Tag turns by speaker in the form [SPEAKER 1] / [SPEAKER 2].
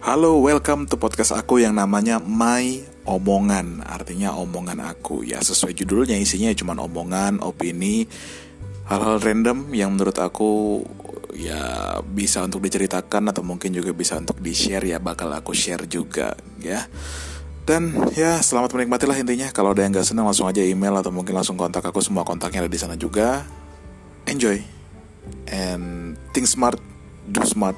[SPEAKER 1] Halo, welcome to podcast aku yang namanya My Omongan. Artinya omongan aku. Ya sesuai judulnya isinya ya cuma omongan, opini Hal-hal random yang menurut aku Ya bisa untuk diceritakan Atau mungkin juga bisa untuk di-share Ya bakal aku share juga ya. Dan ya selamat menikmati lah intinya. Kalau ada yang gak senang langsung aja email Atau mungkin langsung kontak aku. Semua kontaknya ada di sana juga. Enjoy. And think smart Do smart.